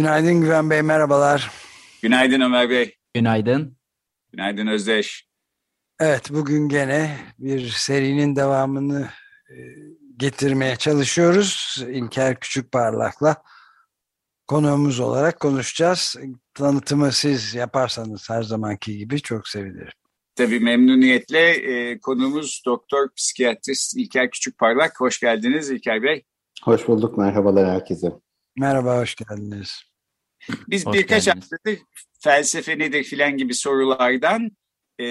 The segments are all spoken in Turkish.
Günaydın Güven Bey, merhabalar. Günaydın Ömer Bey. Günaydın. Günaydın Özdeş. Evet, bugün gene bir serinin devamını e, getirmeye çalışıyoruz. İlker Küçükparlak'la konuğumuz olarak konuşacağız. Tanıtımı siz yaparsanız her zamanki gibi çok sevinirim. Tabii memnuniyetle e, konuğumuz doktor psikiyatrist İlker Küçükparlak. Hoş geldiniz İlker Bey. Hoş bulduk. Merhabalar herkese. Merhaba, hoş geldiniz. Biz Hoş birkaç geldiniz. haftadır felsefe nedir filan gibi sorulardan e,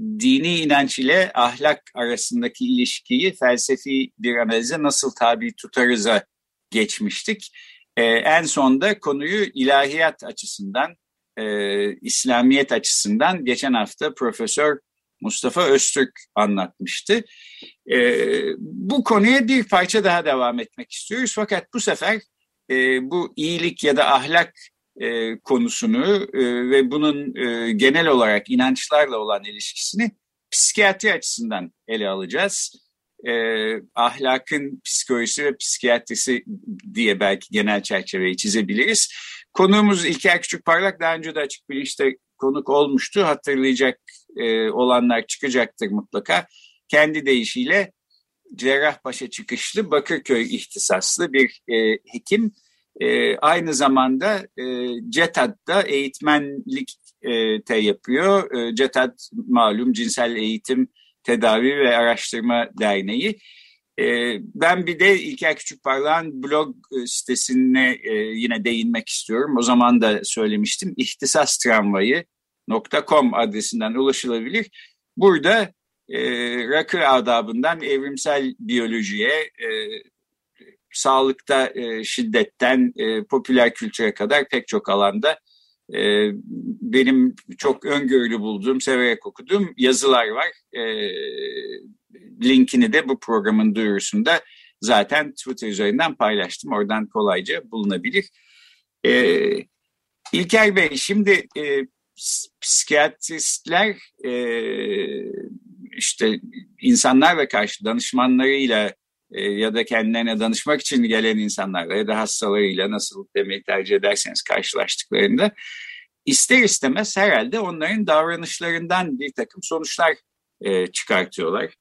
dini inanç ile ahlak arasındaki ilişkiyi felsefi bir analize nasıl tabi tutarıza geçmiştik. E, en sonda konuyu ilahiyat açısından, e, İslamiyet açısından geçen hafta Profesör Mustafa Öztürk anlatmıştı. E, bu konuya bir parça daha devam etmek istiyoruz. Fakat bu sefer e, bu iyilik ya da ahlak e, konusunu e, ve bunun e, genel olarak inançlarla olan ilişkisini psikiyatri açısından ele alacağız. E, ahlakın psikolojisi ve psikiyatrisi diye belki genel çerçeveyi çizebiliriz. Konuğumuz İlker Küçükparlak daha önce de açık bilinçte konuk olmuştu. Hatırlayacak e, olanlar çıkacaktır mutlaka. Kendi deyişiyle Cerrahpaşa çıkışlı Bakırköy ihtisaslı bir e, hekim. E, aynı zamanda e, CETAD'da eğitmenlik e, te yapıyor. E, CETAD malum Cinsel Eğitim Tedavi ve Araştırma Derneği. E, ben bir de İlker Küçükparlak'ın blog e, sitesine e, yine değinmek istiyorum. O zaman da söylemiştim. İhtisastramvayı.com adresinden ulaşılabilir. Burada e, rakı adabından evrimsel biyolojiye, e, sağlıkta e, şiddetten e, popüler kültüre kadar pek çok alanda e, benim çok öngörülü bulduğum, severek okuduğum yazılar var. E, linkini de bu programın duyurusunda zaten Twitter üzerinden paylaştım. Oradan kolayca bulunabilir. E, İlker Bey, şimdi e, psikiyatristler e, işte insanlarla karşı danışmanlarıyla e, ya da kendilerine danışmak için gelen insanlarla ya da hastalarıyla nasıl demeyi tercih ederseniz karşılaştıklarında ister istemez herhalde onların davranışlarından bir takım sonuçlar e, çıkartıyorlar.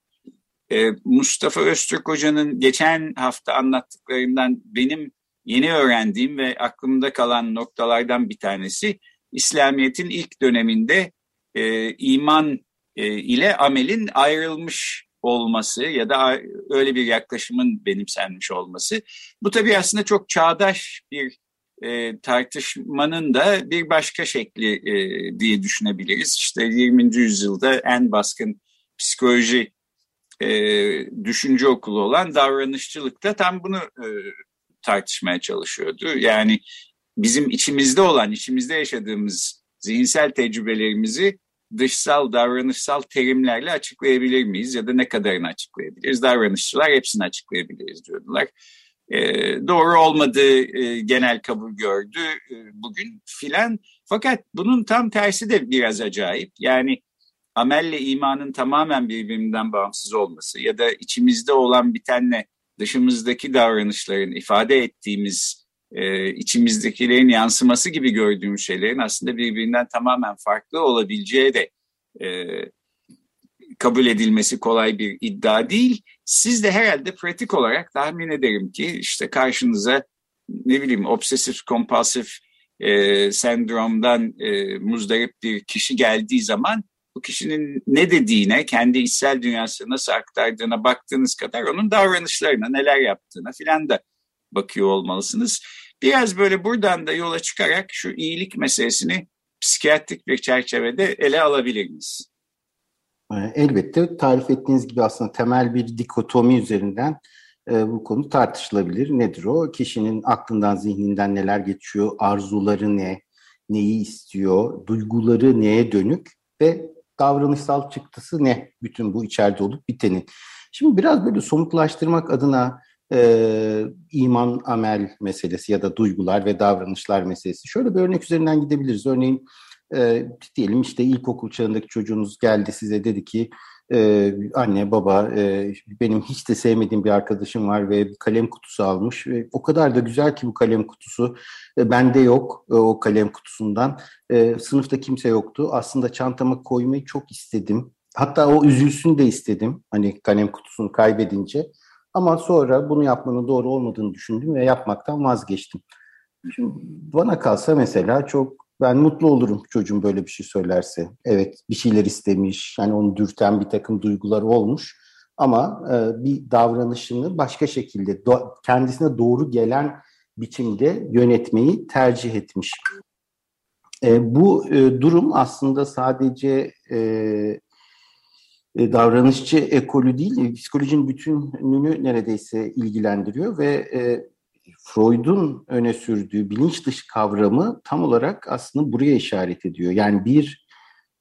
E, Mustafa Öztürk Hoca'nın geçen hafta anlattıklarından benim yeni öğrendiğim ve aklımda kalan noktalardan bir tanesi İslamiyet'in ilk döneminde e, iman ile amelin ayrılmış olması ya da öyle bir yaklaşımın benimsenmiş olması. Bu tabii aslında çok çağdaş bir e, tartışmanın da bir başka şekli e, diye düşünebiliriz. İşte 20. yüzyılda en baskın psikoloji e, düşünce okulu olan davranışçılıkta tam bunu e, tartışmaya çalışıyordu. Yani bizim içimizde olan, içimizde yaşadığımız zihinsel tecrübelerimizi dışsal, davranışsal terimlerle açıklayabilir miyiz ya da ne kadarını açıklayabiliriz? Davranışçılar hepsini açıklayabiliriz diyordular. E, doğru olmadığı e, genel kabul gördü e, bugün filan. Fakat bunun tam tersi de biraz acayip. Yani amelle imanın tamamen birbirinden bağımsız olması ya da içimizde olan bitenle dışımızdaki davranışların ifade ettiğimiz e, içimizdekilerin yansıması gibi gördüğümüz şeylerin aslında birbirinden tamamen farklı olabileceği de e, kabul edilmesi kolay bir iddia değil. Siz de herhalde pratik olarak tahmin ederim ki işte karşınıza ne bileyim obsesif kompulsif e, sendromdan e, muzdarip bir kişi geldiği zaman bu kişinin ne dediğine, kendi içsel dünyasını nasıl aktardığına baktığınız kadar onun davranışlarına, neler yaptığına filan da bakıyor olmalısınız. Biraz böyle buradan da yola çıkarak şu iyilik meselesini psikiyatrik bir çerçevede ele alabilir miyiz? Elbette tarif ettiğiniz gibi aslında temel bir dikotomi üzerinden e, bu konu tartışılabilir. Nedir o? Kişinin aklından, zihninden neler geçiyor, arzuları ne, neyi istiyor, duyguları neye dönük ve davranışsal çıktısı ne? Bütün bu içeride olup bitenin. Şimdi biraz böyle somutlaştırmak adına e, iman, amel meselesi ya da duygular ve davranışlar meselesi. Şöyle bir örnek üzerinden gidebiliriz. Örneğin e, diyelim işte ilkokul çağındaki çocuğunuz geldi size dedi ki e, anne baba e, benim hiç de sevmediğim bir arkadaşım var ve bir kalem kutusu almış ve o kadar da güzel ki bu kalem kutusu e, bende yok e, o kalem kutusundan e, sınıfta kimse yoktu aslında çantama koymayı çok istedim hatta o üzülsün de istedim hani kalem kutusunu kaybedince ama sonra bunu yapmanın doğru olmadığını düşündüm ve yapmaktan vazgeçtim. Şimdi bana kalsa mesela çok ben mutlu olurum çocuğum böyle bir şey söylerse. Evet bir şeyler istemiş, yani onu dürten bir takım duygular olmuş. Ama e, bir davranışını başka şekilde do- kendisine doğru gelen biçimde yönetmeyi tercih etmiş. E, bu e, durum aslında sadece e, e, davranışçı ekolü değil, psikolojinin bütününü neredeyse ilgilendiriyor ve e, Freud'un öne sürdüğü bilinç dışı kavramı tam olarak aslında buraya işaret ediyor. Yani bir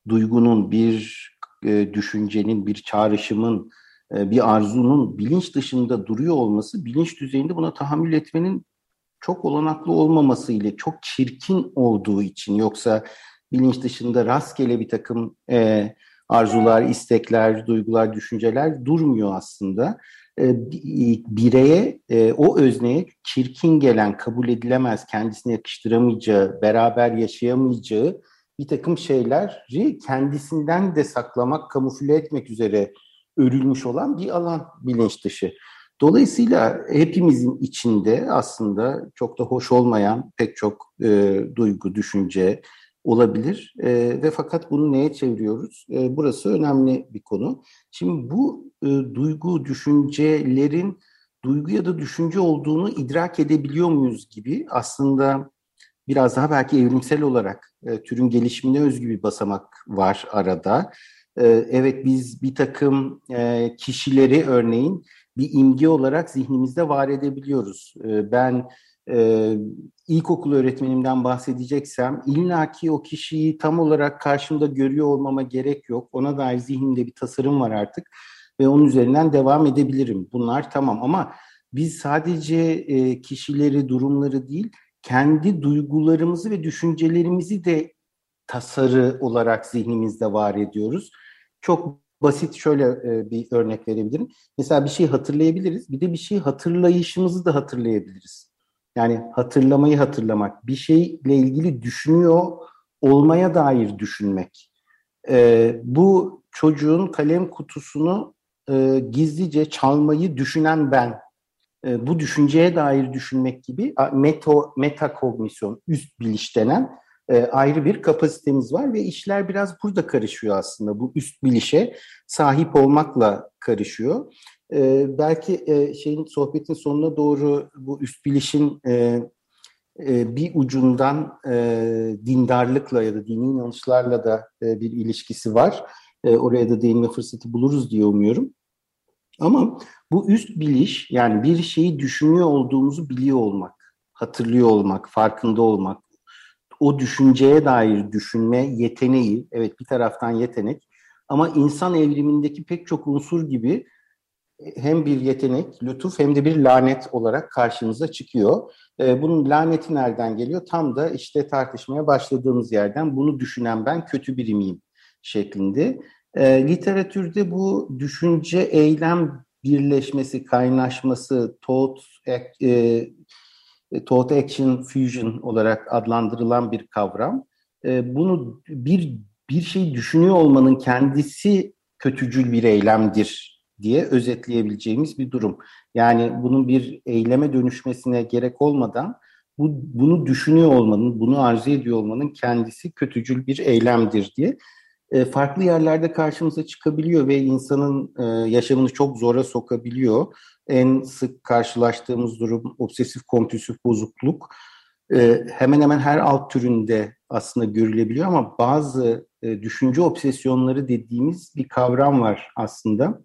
duygunun, bir e, düşüncenin, bir çağrışımın, e, bir arzunun bilinç dışında duruyor olması bilinç düzeyinde buna tahammül etmenin çok olanaklı olmaması ile çok çirkin olduğu için yoksa bilinç dışında rastgele bir takım e, arzular, istekler, duygular, düşünceler durmuyor aslında. E, bireye, e, o özneye çirkin gelen, kabul edilemez, kendisine yakıştıramayacağı, beraber yaşayamayacağı bir takım şeyleri kendisinden de saklamak, kamufle etmek üzere örülmüş olan bir alan bilinç dışı. Dolayısıyla hepimizin içinde aslında çok da hoş olmayan pek çok e, duygu, düşünce, olabilir e, ve fakat bunu neye çeviriyoruz? E, burası önemli bir konu. Şimdi bu e, duygu, düşüncelerin duygu ya da düşünce olduğunu idrak edebiliyor muyuz gibi aslında biraz daha belki evrimsel olarak e, türün gelişimine özgü bir basamak var arada. E, evet biz bir takım e, kişileri örneğin bir imge olarak zihnimizde var edebiliyoruz. E, ben e, ilkokul öğretmenimden bahsedeceksem illaki o kişiyi tam olarak karşımda görüyor olmama gerek yok. Ona dair zihnimde bir tasarım var artık ve onun üzerinden devam edebilirim. Bunlar tamam ama biz sadece e, kişileri, durumları değil, kendi duygularımızı ve düşüncelerimizi de tasarı olarak zihnimizde var ediyoruz. Çok basit şöyle e, bir örnek verebilirim. Mesela bir şey hatırlayabiliriz, bir de bir şey hatırlayışımızı da hatırlayabiliriz. Yani hatırlamayı hatırlamak, bir şeyle ilgili düşünüyor olmaya dair düşünmek. E, bu çocuğun kalem kutusunu e, gizlice çalmayı düşünen ben. E, bu düşünceye dair düşünmek gibi meto, metakognisyon, üst biliş denen e, ayrı bir kapasitemiz var ve işler biraz burada karışıyor aslında. Bu üst bilişe sahip olmakla karışıyor. E, belki e, şeyin sohbetin sonuna doğru bu üst bilişin bir ucundan e, dindarlıkla ya da dini inanışlarla da bir ilişkisi var. Oraya da değinme fırsatı buluruz diye umuyorum. Ama bu üst biliş yani bir şeyi düşünüyor olduğumuzu biliyor olmak, hatırlıyor olmak, farkında olmak, o düşünceye dair düşünme yeteneği, evet bir taraftan yetenek ama insan evrimindeki pek çok unsur gibi hem bir yetenek, lütuf hem de bir lanet olarak karşımıza çıkıyor. E, bunun laneti nereden geliyor? Tam da işte tartışmaya başladığımız yerden bunu düşünen ben kötü biri miyim şeklinde. E, literatürde bu düşünce eylem birleşmesi, kaynaşması, thought, e, action fusion olarak adlandırılan bir kavram. E, bunu bir bir şey düşünüyor olmanın kendisi kötücül bir eylemdir diye özetleyebileceğimiz bir durum. Yani bunun bir eyleme dönüşmesine gerek olmadan bu, bunu düşünüyor olmanın, bunu arzu ediyor olmanın kendisi kötücül bir eylemdir diye e, farklı yerlerde karşımıza çıkabiliyor ve insanın e, yaşamını çok zora sokabiliyor. En sık karşılaştığımız durum obsesif kompulsif bozukluk. E, hemen hemen her alt türünde aslında görülebiliyor ama bazı e, düşünce obsesyonları dediğimiz bir kavram var aslında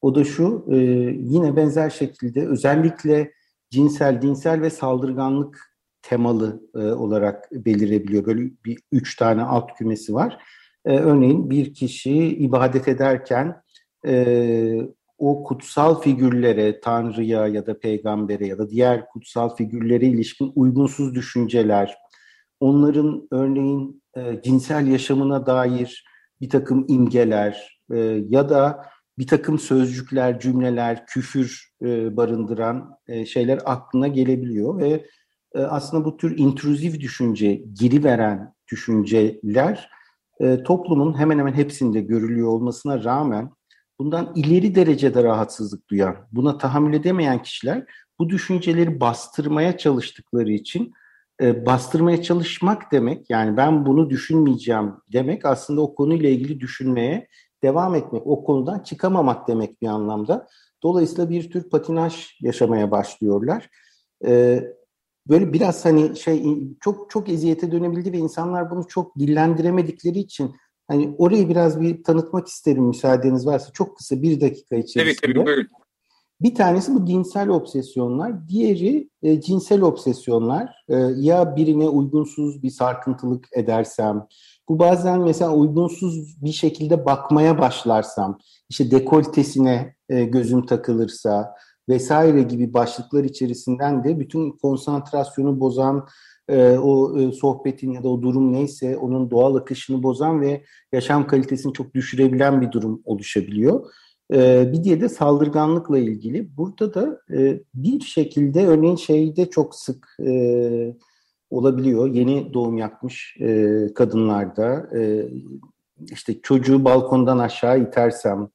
O da şu, e, yine benzer şekilde özellikle cinsel, dinsel ve saldırganlık temalı e, olarak belirebiliyor. Böyle bir üç tane alt kümesi var. E, örneğin bir kişi ibadet ederken e, o kutsal figürlere, Tanrı'ya ya da peygambere ya da diğer kutsal figürlere ilişkin uygunsuz düşünceler, onların örneğin e, cinsel yaşamına dair bir takım imgeler e, ya da bir takım sözcükler, cümleler, küfür e, barındıran e, şeyler aklına gelebiliyor ve e, aslında bu tür intruzif düşünce, geri veren düşünceler e, toplumun hemen hemen hepsinde görülüyor olmasına rağmen bundan ileri derecede rahatsızlık duyan, buna tahammül edemeyen kişiler bu düşünceleri bastırmaya çalıştıkları için e, bastırmaya çalışmak demek yani ben bunu düşünmeyeceğim demek aslında o konuyla ilgili düşünmeye devam etmek, o konudan çıkamamak demek bir anlamda. Dolayısıyla bir tür patinaj yaşamaya başlıyorlar. E, böyle biraz hani şey çok çok eziyete dönebildi ve insanlar bunu çok dillendiremedikleri için hani orayı biraz bir tanıtmak isterim müsaadeniz varsa çok kısa bir dakika içerisinde. Evet tabii buyurun. Bir tanesi bu dinsel obsesyonlar, diğeri e, cinsel obsesyonlar. E, ya birine uygunsuz bir sarkıntılık edersem, bu bazen mesela uygunsuz bir şekilde bakmaya başlarsam, işte dekoltesine e, gözüm takılırsa vesaire gibi başlıklar içerisinden de bütün konsantrasyonu bozan, e, o e, sohbetin ya da o durum neyse onun doğal akışını bozan ve yaşam kalitesini çok düşürebilen bir durum oluşabiliyor. E, bir diye de saldırganlıkla ilgili. Burada da bir şekilde örneğin şeyde çok sık olabiliyor. Yeni doğum yapmış kadınlarda işte çocuğu balkondan aşağı itersem,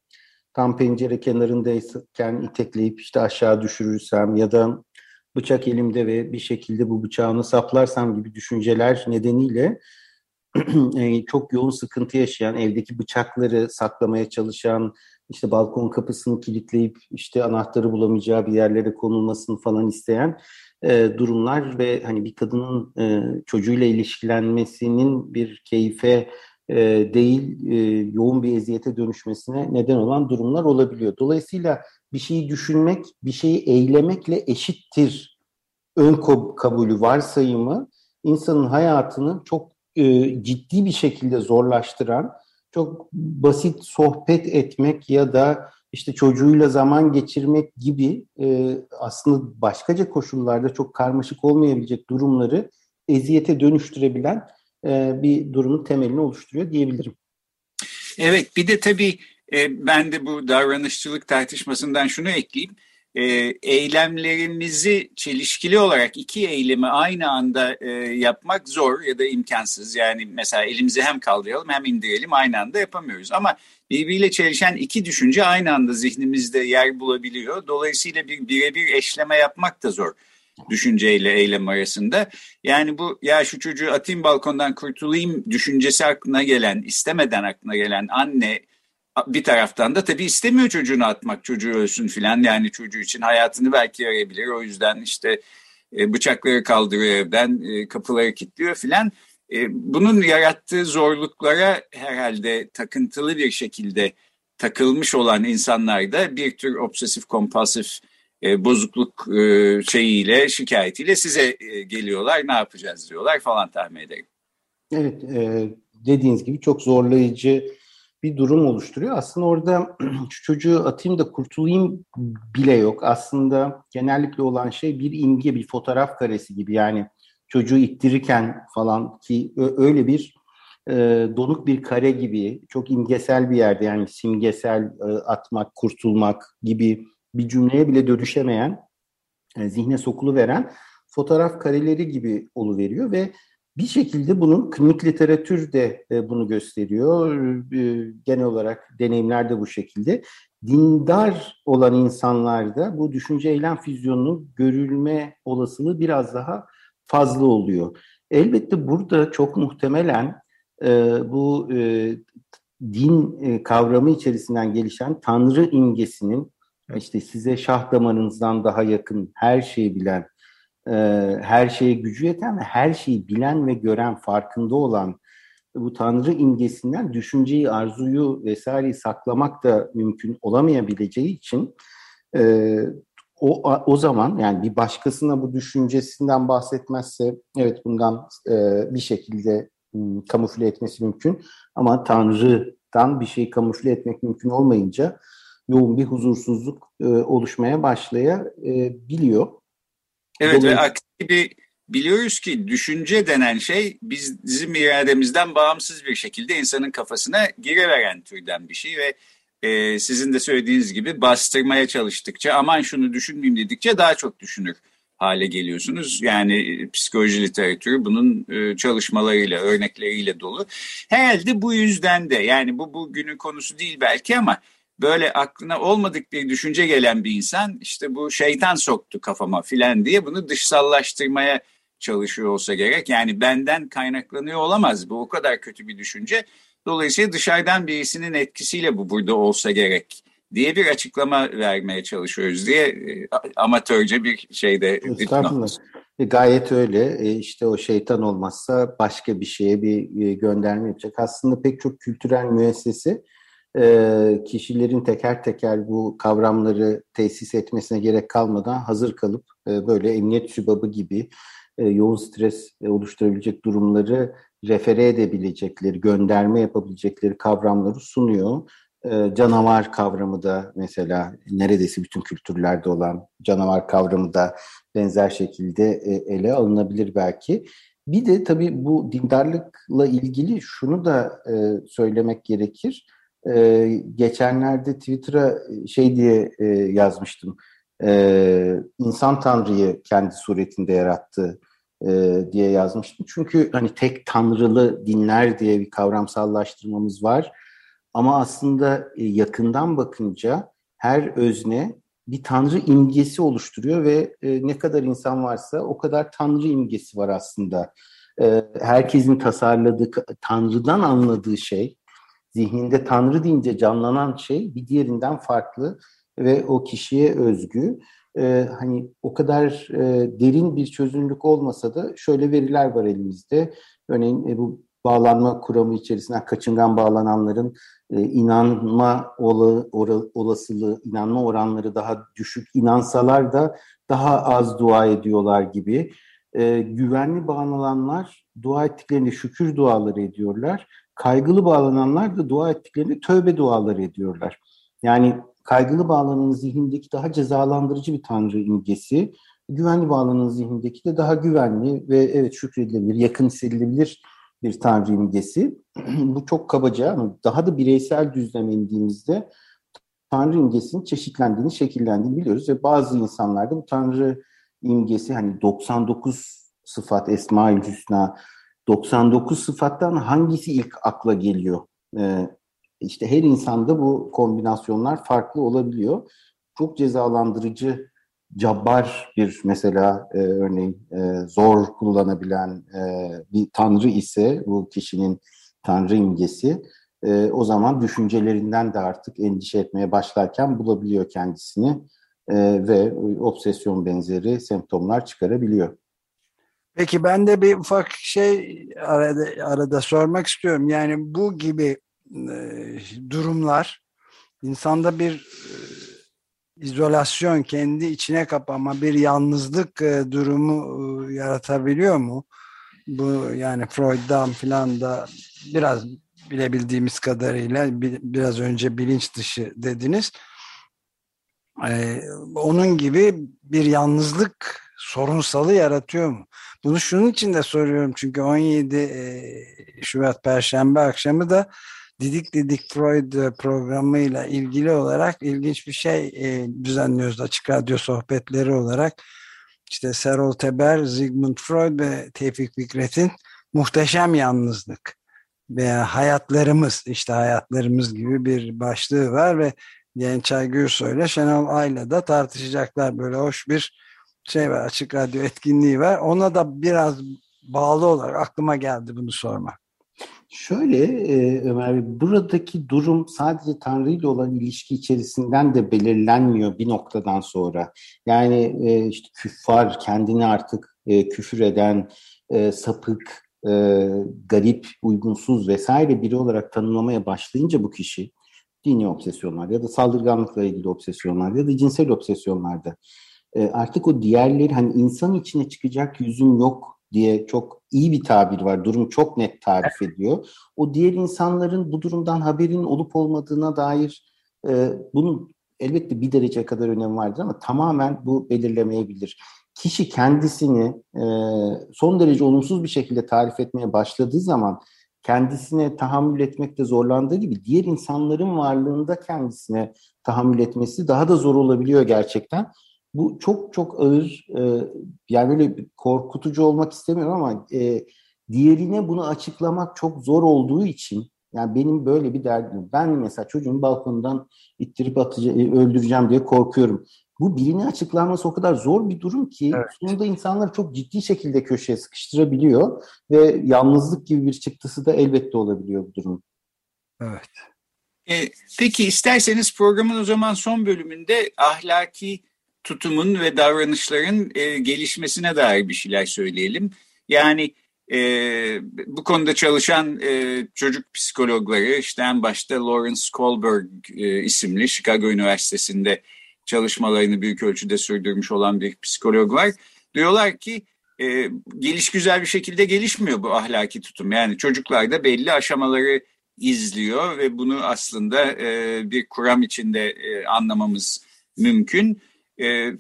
tam pencere kenarındayken itekleyip işte aşağı düşürürsem ya da bıçak elimde ve bir şekilde bu bıçağını saplarsam gibi düşünceler nedeniyle e, çok yoğun sıkıntı yaşayan, evdeki bıçakları saklamaya çalışan, işte balkon kapısını kilitleyip işte anahtarı bulamayacağı bir yerlere konulmasını falan isteyen e, durumlar ve hani bir kadının e, çocuğuyla ilişkilenmesinin bir keyfe e, değil e, yoğun bir eziyete dönüşmesine neden olan durumlar olabiliyor. Dolayısıyla bir şeyi düşünmek, bir şeyi eylemekle eşittir ön kabulü varsayımı insanın hayatını çok e, ciddi bir şekilde zorlaştıran, çok basit sohbet etmek ya da işte çocuğuyla zaman geçirmek gibi e, aslında başkaca koşullarda çok karmaşık olmayabilecek durumları eziyete dönüştürebilen bir durumun temelini oluşturuyor diyebilirim. Evet bir de tabii e, ben de bu davranışçılık tartışmasından şunu ekleyeyim. E, eylemlerimizi çelişkili olarak iki eylemi aynı anda e, yapmak zor ya da imkansız. Yani mesela elimizi hem kaldıralım hem indirelim aynı anda yapamıyoruz. Ama birbiriyle çelişen iki düşünce aynı anda zihnimizde yer bulabiliyor. Dolayısıyla bir birebir eşleme yapmak da zor düşünceyle eylem arasında. Yani bu ya şu çocuğu atayım balkondan kurtulayım düşüncesi aklına gelen, istemeden aklına gelen anne bir taraftan da tabii istemiyor çocuğunu atmak, çocuğu ölsün filan. Yani çocuğu için hayatını belki yarayabilir. O yüzden işte e, bıçakları kaldırıyor evden, e, kapıları kilitliyor filan. E, bunun yarattığı zorluklara herhalde takıntılı bir şekilde takılmış olan insanlar da bir tür obsesif kompulsif bozukluk şeyiyle, şikayetiyle size geliyorlar. Ne yapacağız diyorlar falan tahmin ederim. Evet, dediğiniz gibi çok zorlayıcı bir durum oluşturuyor. Aslında orada şu çocuğu atayım da kurtulayım bile yok. Aslında genellikle olan şey bir imge, bir fotoğraf karesi gibi. Yani çocuğu ittirirken falan ki öyle bir e, donuk bir kare gibi çok imgesel bir yerde yani simgesel e, atmak, kurtulmak gibi bir cümleye bile dönüşemeyen, e, zihne sokulu veren fotoğraf kareleri gibi oluveriyor ve bir şekilde bunun klinik literatür de e, bunu gösteriyor. E, genel olarak deneyimler de bu şekilde. Dindar olan insanlarda bu düşünce eylem füzyonunun görülme olasılığı biraz daha fazla oluyor. Elbette burada çok muhtemelen e, bu din kavramı içerisinden gelişen Tanrı imgesinin işte size şah damarınızdan daha yakın her şeyi bilen e, her şeye gücü yeten ve her şeyi bilen ve gören, farkında olan bu Tanrı imgesinden düşünceyi, arzuyu vesaireyi saklamak da mümkün olamayabileceği için e, o, o zaman yani bir başkasına bu düşüncesinden bahsetmezse evet bundan e, bir şekilde m, kamufle etmesi mümkün. Ama Tanrı'dan bir şey kamufle etmek mümkün olmayınca yoğun bir huzursuzluk e, oluşmaya başlayabiliyor. Evet ve aksi gibi biliyoruz ki düşünce denen şey biz, bizim irademizden bağımsız bir şekilde insanın kafasına giriveren türden bir şey ve e, sizin de söylediğiniz gibi bastırmaya çalıştıkça aman şunu düşünmeyeyim dedikçe daha çok düşünür hale geliyorsunuz. Yani e, psikoloji literatürü bunun e, çalışmalarıyla, örnekleriyle dolu. Herhalde bu yüzden de yani bu bugünün konusu değil belki ama böyle aklına olmadık bir düşünce gelen bir insan işte bu şeytan soktu kafama filan diye bunu dışsallaştırmaya çalışıyor olsa gerek. Yani benden kaynaklanıyor olamaz bu o kadar kötü bir düşünce. Dolayısıyla dışarıdan birisinin etkisiyle bu burada olsa gerek diye bir açıklama vermeye çalışıyoruz diye e, amatörce bir şeyde Estağfurullah. E, gayet öyle. E, işte o şeytan olmazsa başka bir şeye bir gönderme yapacak. Aslında pek çok kültürel müessese e, kişilerin teker teker bu kavramları tesis etmesine gerek kalmadan hazır kalıp e, böyle emniyet sübabı gibi e, yoğun stres oluşturabilecek durumları refere edebilecekleri, gönderme yapabilecekleri kavramları sunuyor. canavar kavramı da mesela neredeyse bütün kültürlerde olan canavar kavramı da benzer şekilde ele alınabilir belki. Bir de tabii bu dindarlıkla ilgili şunu da söylemek gerekir e, geçenlerde Twitter'a şey diye e, yazmıştım. E, insan Tanrı'yı kendi suretinde yarattı e, diye yazmıştım. Çünkü hani tek tanrılı dinler diye bir kavramsallaştırmamız var. Ama aslında e, yakından bakınca her özne bir tanrı imgesi oluşturuyor ve e, ne kadar insan varsa o kadar tanrı imgesi var aslında. E, herkesin tasarladığı, tanrıdan anladığı şey zihninde Tanrı deyince canlanan şey bir diğerinden farklı ve o kişiye özgü. Ee, hani o kadar e, derin bir çözünürlük olmasa da şöyle veriler var elimizde. Örneğin e, bu bağlanma kuramı içerisinden kaçıngan bağlananların e, inanma ola, ora, olasılığı, inanma oranları daha düşük. inansalar da daha az dua ediyorlar gibi. E, güvenli bağlananlar dua ettiklerinde şükür duaları ediyorlar kaygılı bağlananlar da dua ettiklerinde tövbe duaları ediyorlar. Yani kaygılı bağlanan zihnindeki daha cezalandırıcı bir tanrı imgesi, güvenli bağlanan zihnindeki de daha güvenli ve evet şükredilebilir, yakın hissedilebilir bir tanrı imgesi. Bu çok kabaca ama daha da bireysel düzleme indiğimizde tanrı imgesinin çeşitlendiğini, şekillendiğini biliyoruz ve bazı insanlarda bu tanrı imgesi hani 99 sıfat Esma-ül Hüsna 99 sıfattan hangisi ilk akla geliyor? Ee, işte her insanda bu kombinasyonlar farklı olabiliyor. Çok cezalandırıcı, cabbar bir mesela e, örneğin e, zor kullanabilen e, bir tanrı ise bu kişinin tanrı imgesi e, o zaman düşüncelerinden de artık endişe etmeye başlarken bulabiliyor kendisini e, ve obsesyon benzeri semptomlar çıkarabiliyor. Peki ben de bir ufak şey arada, arada sormak istiyorum. Yani bu gibi e, durumlar insanda bir e, izolasyon, kendi içine kapanma, bir yalnızlık e, durumu e, yaratabiliyor mu? Bu yani Freud'dan filan da biraz bilebildiğimiz kadarıyla bir, biraz önce bilinç dışı dediniz. Ee, onun gibi bir yalnızlık sorunsalı yaratıyor mu? Bunu şunun için de soruyorum çünkü 17 e, Şubat Perşembe akşamı da Didik Didik Freud programıyla ilgili olarak ilginç bir şey e, düzenliyoruz Açık Radyo sohbetleri olarak. İşte Serol Teber, Sigmund Freud ve Tevfik Fikret'in Muhteşem Yalnızlık veya Hayatlarımız, işte Hayatlarımız gibi bir başlığı var ve Gençay Gürsoy ile Şenol Ayla da tartışacaklar. Böyle hoş bir şey var, Açık Radyo etkinliği var. Ona da biraz bağlı olarak aklıma geldi bunu sormak. Şöyle e, Ömer Bey, buradaki durum sadece Tanrı ile olan ilişki içerisinden de belirlenmiyor bir noktadan sonra. Yani e, işte küffar, kendini artık e, küfür eden, e, sapık, e, garip, uygunsuz vesaire biri olarak tanımlamaya başlayınca bu kişi dini obsesyonlar ya da saldırganlıkla ilgili obsesyonlar ya da cinsel obsesyonlarda e, artık o diğerleri hani insan içine çıkacak yüzün yok diye çok iyi bir tabir var. Durum çok net tarif ediyor. O diğer insanların bu durumdan haberin olup olmadığına dair e, bunun elbette bir derece kadar önemi vardır ama tamamen bu belirlemeyebilir. Kişi kendisini e, son derece olumsuz bir şekilde tarif etmeye başladığı zaman kendisine tahammül etmekte zorlandığı gibi diğer insanların varlığında kendisine tahammül etmesi daha da zor olabiliyor gerçekten. Bu çok çok ağır, e, yani böyle korkutucu olmak istemiyorum ama e, diğerine bunu açıklamak çok zor olduğu için yani benim böyle bir derdim. Ben mesela çocuğun balkondan ittirip atacağım, e, öldüreceğim diye korkuyorum. Bu birine açıklanması o kadar zor bir durum ki evet. sonunda insanları çok ciddi şekilde köşeye sıkıştırabiliyor ve yalnızlık gibi bir çıktısı da elbette olabiliyor bu durum. Evet. E, peki isterseniz programın o zaman son bölümünde ahlaki tutumun ve davranışların e, gelişmesine dair bir şeyler söyleyelim. Yani e, bu konuda çalışan e, çocuk psikologları işte en başta Lawrence Kohlberg e, isimli Chicago Üniversitesi'nde çalışmalarını büyük ölçüde sürdürmüş olan bir psikolog var. Diyorlar ki e, geliş güzel bir şekilde gelişmiyor bu ahlaki tutum. Yani çocuklar da belli aşamaları izliyor ve bunu aslında e, bir kuram içinde e, anlamamız mümkün. E,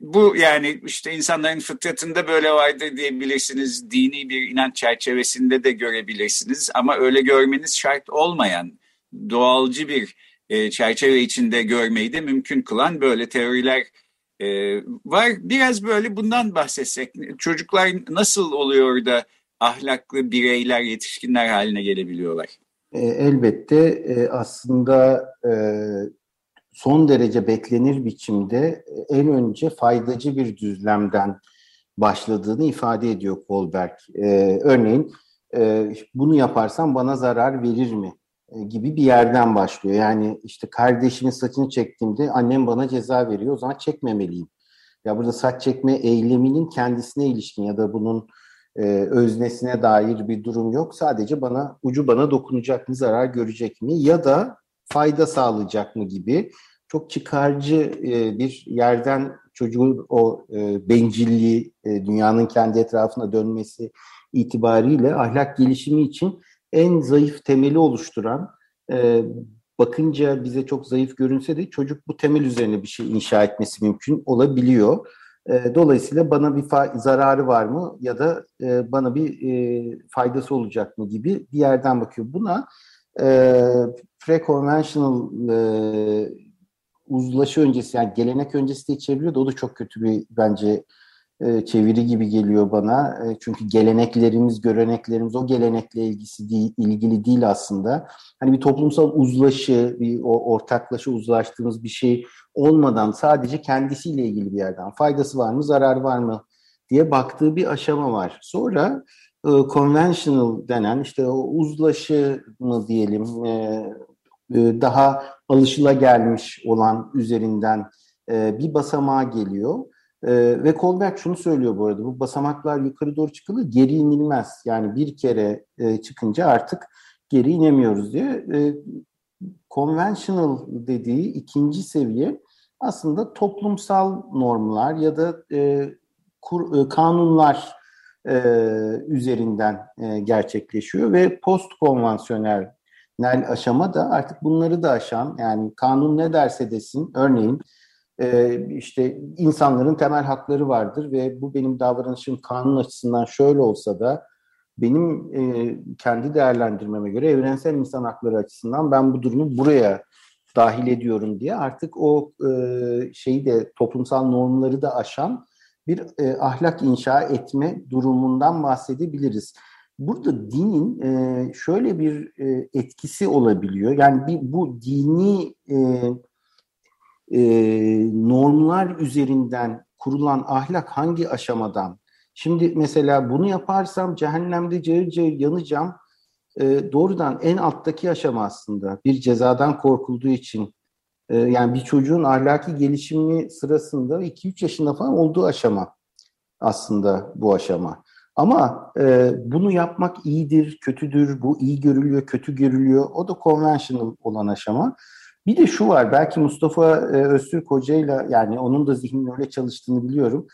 bu yani işte insanların fıtratında böyle vardır diyebilirsiniz. Dini bir inanç çerçevesinde de görebilirsiniz. Ama öyle görmeniz şart olmayan doğalcı bir e, çerçeve içinde görmeyi de mümkün kılan böyle teoriler e, var. Biraz böyle bundan bahsetsek. Çocuklar nasıl oluyor da ahlaklı bireyler, yetişkinler haline gelebiliyorlar? E, elbette e, aslında e, son derece beklenir biçimde e, en önce faydacı bir düzlemden başladığını ifade ediyor Kohlberg. E, örneğin e, bunu yaparsam bana zarar verir mi e, gibi bir yerden başlıyor. Yani işte kardeşimin saçını çektiğimde annem bana ceza veriyor o zaman çekmemeliyim. Ya burada saç çekme eyleminin kendisine ilişkin ya da bunun e, öznesine dair bir durum yok. Sadece bana ucu bana dokunacak mı, zarar görecek mi ya da fayda sağlayacak mı gibi çok çıkarcı e, bir yerden çocuğun o e, bencilliği, e, dünyanın kendi etrafına dönmesi itibariyle ahlak gelişimi için en zayıf temeli oluşturan, e, bakınca bize çok zayıf görünse de çocuk bu temel üzerine bir şey inşa etmesi mümkün olabiliyor. Dolayısıyla bana bir zararı var mı ya da bana bir faydası olacak mı gibi bir yerden bakıyor. Buna e, pre-conventional e, uzlaşı öncesi yani gelenek öncesi de çeviriyor da o da çok kötü bir bence e, çeviri gibi geliyor bana. E, çünkü geleneklerimiz, göreneklerimiz o gelenekle ilgisi değil, ilgili değil aslında. Hani bir toplumsal uzlaşı, bir o ortaklaşa uzlaştığımız bir şey olmadan sadece kendisiyle ilgili bir yerden faydası var mı, zarar var mı diye baktığı bir aşama var. Sonra e, conventional denen işte o uzlaşı mı diyelim e, e, daha alışılagelmiş olan üzerinden e, bir basamağa geliyor. E, ve Kohlberg şunu söylüyor bu arada, bu basamaklar yukarı doğru çıkılır, geri inilmez. Yani bir kere çıkınca artık geri inemiyoruz diye. Conventional dediği ikinci seviye aslında toplumsal normlar ya da kanunlar üzerinden gerçekleşiyor ve post konvansiyonel nel aşama da artık bunları da aşan yani kanun ne derse desin örneğin e, işte insanların temel hakları vardır ve bu benim davranışım kanun açısından şöyle olsa da benim e, kendi değerlendirmeme göre evrensel insan hakları açısından ben bu durumu buraya dahil ediyorum diye artık o e, şeyi de toplumsal normları da aşan bir e, ahlak inşa etme durumundan bahsedebiliriz. Burada dinin e, şöyle bir e, etkisi olabiliyor. Yani bir, bu dini e, e, normlar üzerinden kurulan ahlak hangi aşamadan? Şimdi mesela bunu yaparsam cehennemde cayır cayır yanacağım. E, doğrudan en alttaki aşama aslında bir cezadan korkulduğu için e, yani bir çocuğun ahlaki gelişimi sırasında 2-3 yaşında falan olduğu aşama aslında bu aşama. Ama e, bunu yapmak iyidir, kötüdür, bu iyi görülüyor, kötü görülüyor. O da conventional olan aşama. Bir de şu var, belki Mustafa e, Öztürk Hoca'yla yani onun da zihninin öyle çalıştığını biliyorum.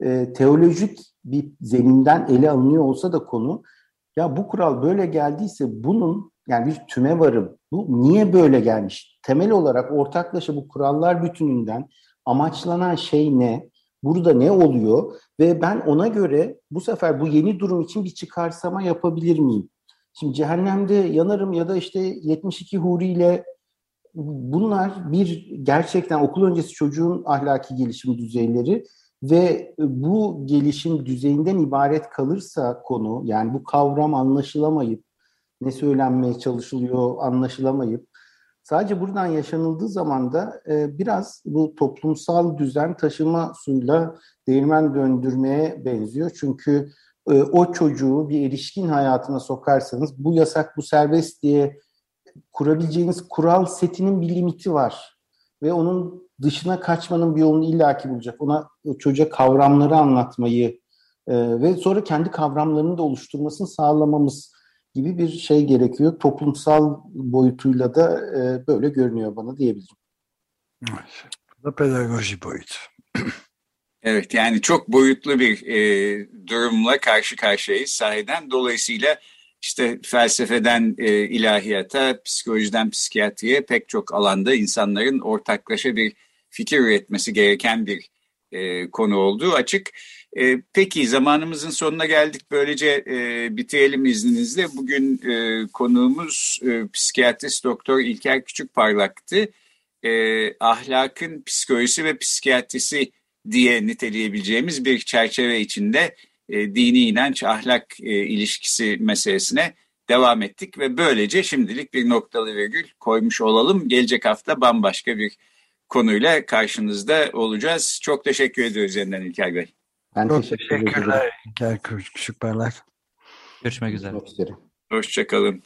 E, teolojik bir zeminden ele alınıyor olsa da konu, ya bu kural böyle geldiyse bunun yani bir tüme varım, bu niye böyle gelmiş? Temel olarak ortaklaşa bu kurallar bütününden amaçlanan şey ne? Burada ne oluyor? Ve ben ona göre bu sefer bu yeni durum için bir çıkarsama yapabilir miyim? Şimdi cehennemde yanarım ya da işte 72 huri ile bunlar bir gerçekten okul öncesi çocuğun ahlaki gelişim düzeyleri ve bu gelişim düzeyinden ibaret kalırsa konu yani bu kavram anlaşılamayıp ne söylenmeye çalışılıyor anlaşılamayıp sadece buradan yaşanıldığı zaman da e, biraz bu toplumsal düzen taşıma suyla değirmen döndürmeye benziyor. Çünkü e, o çocuğu bir erişkin hayatına sokarsanız bu yasak bu serbest diye kurabileceğiniz kural setinin bir limiti var. Ve onun dışına kaçmanın bir yolunu illaki bulacak. Ona çocuğa kavramları anlatmayı e, ve sonra kendi kavramlarını da oluşturmasını sağlamamız gibi bir şey gerekiyor. Toplumsal boyutuyla da e, böyle görünüyor bana diyebilirim. Evet. Bu da pedagoji boyutu. evet yani çok boyutlu bir e, durumla karşı karşıyayız sahiden. Dolayısıyla işte felsefeden e, ilahiyata, psikolojiden psikiyatriye pek çok alanda insanların ortaklaşa bir fikir üretmesi gereken bir e, konu olduğu açık. E, peki zamanımızın sonuna geldik. Böylece e, bitirelim izninizle. Bugün e, konuğumuz e, psikiyatrist doktor İlker Küçükparlak'tı. E, ahlakın psikolojisi ve psikiyatrisi diye niteleyebileceğimiz bir çerçeve içinde e, dini inanç ahlak e, ilişkisi meselesine devam ettik ve böylece şimdilik bir noktalı virgül koymuş olalım. Gelecek hafta bambaşka bir konuyla karşınızda olacağız. Çok teşekkür ediyoruz yeniden İlker Bey. Ben Çok teşekkür teşekkürler İlker Küçükparlak. Görüşmek üzere. Hoşçakalın.